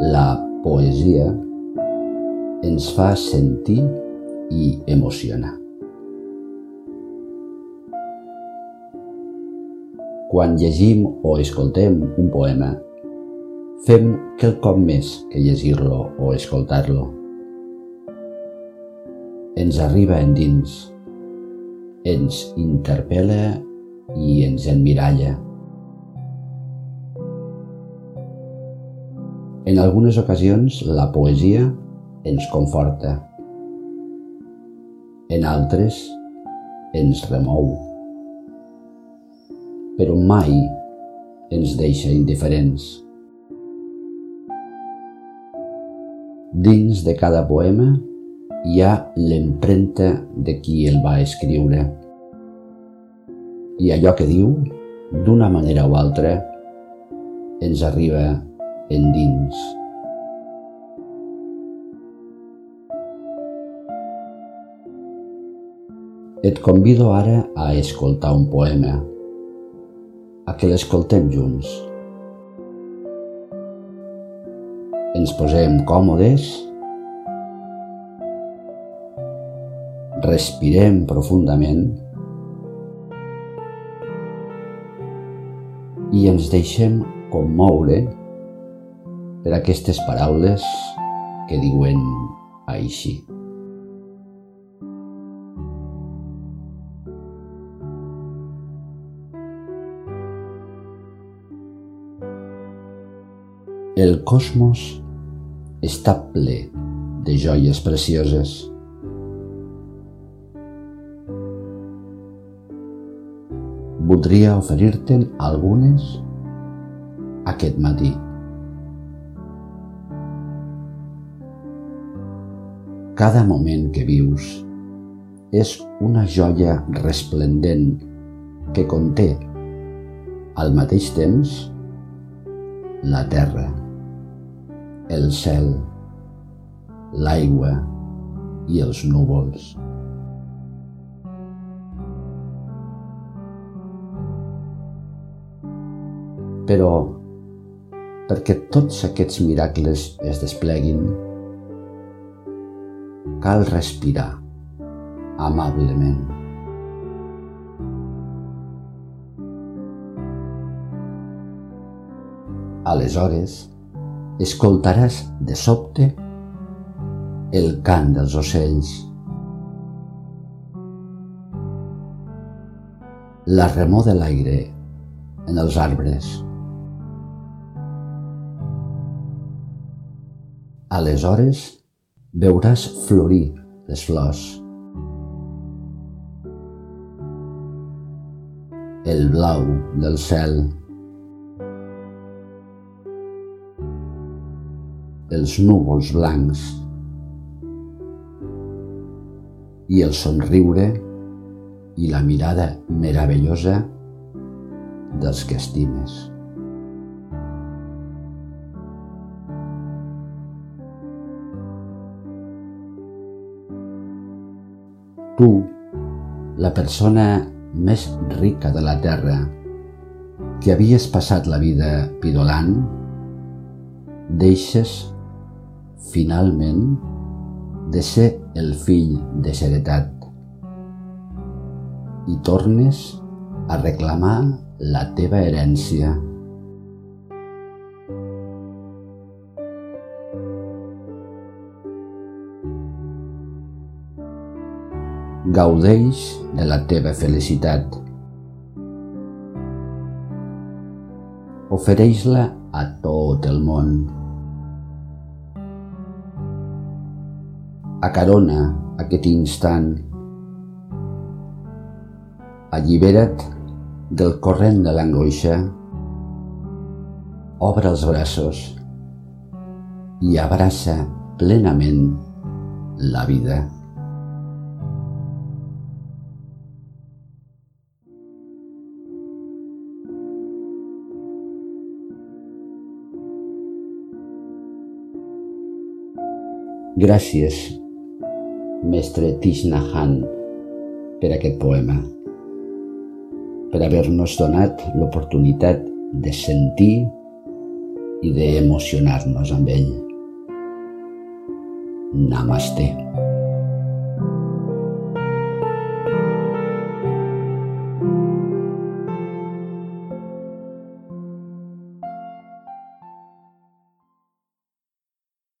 La poesia ens fa sentir i emocionar. Quan llegim o escoltem un poema, fem quelcom més que llegir-lo o escoltar-lo. Ens arriba endins, ens interpel·la i ens emmiralla. En algunes ocasions la poesia ens conforta. En altres ens remou. Però mai ens deixa indiferents. Dins de cada poema hi ha l'empremta de qui el va escriure. I allò que diu, d'una manera o altra, ens arriba endins. Et convido ara a escoltar un poema, a que l'escoltem junts. Ens posem còmodes, respirem profundament i ens deixem commoure per aquestes paraules que diuen així. El cosmos està ple de joies precioses. Voldria oferir-te'n algunes aquest matí. Cada moment que vius és una joia resplendent que conté al mateix temps la terra, el cel, l'aigua i els núvols. Però perquè tots aquests miracles es despleguin, cal respirar amablement. Aleshores, escoltaràs de sobte el cant dels ocells, la remor de l'aire en els arbres. Aleshores, veuràs florir les flors. El blau del cel. Els núvols blancs. I el somriure i la mirada meravellosa dels que estimes. Tu, la persona més rica de la terra, que havies passat la vida pidolant, deixes, finalment, de ser el fill de seretat i tornes a reclamar la teva herència. Gaudeix de la teva felicitat. Ofereix-la a tot el món. Acarona aquest instant. Allibera't del corrent de l'angoixa. Obre els braços i abraça plenament la vida. Gràcies, mestre Tishnahan, per aquest poema, per haver-nos donat l'oportunitat de sentir i d'emocionar-nos amb ell. Namaste.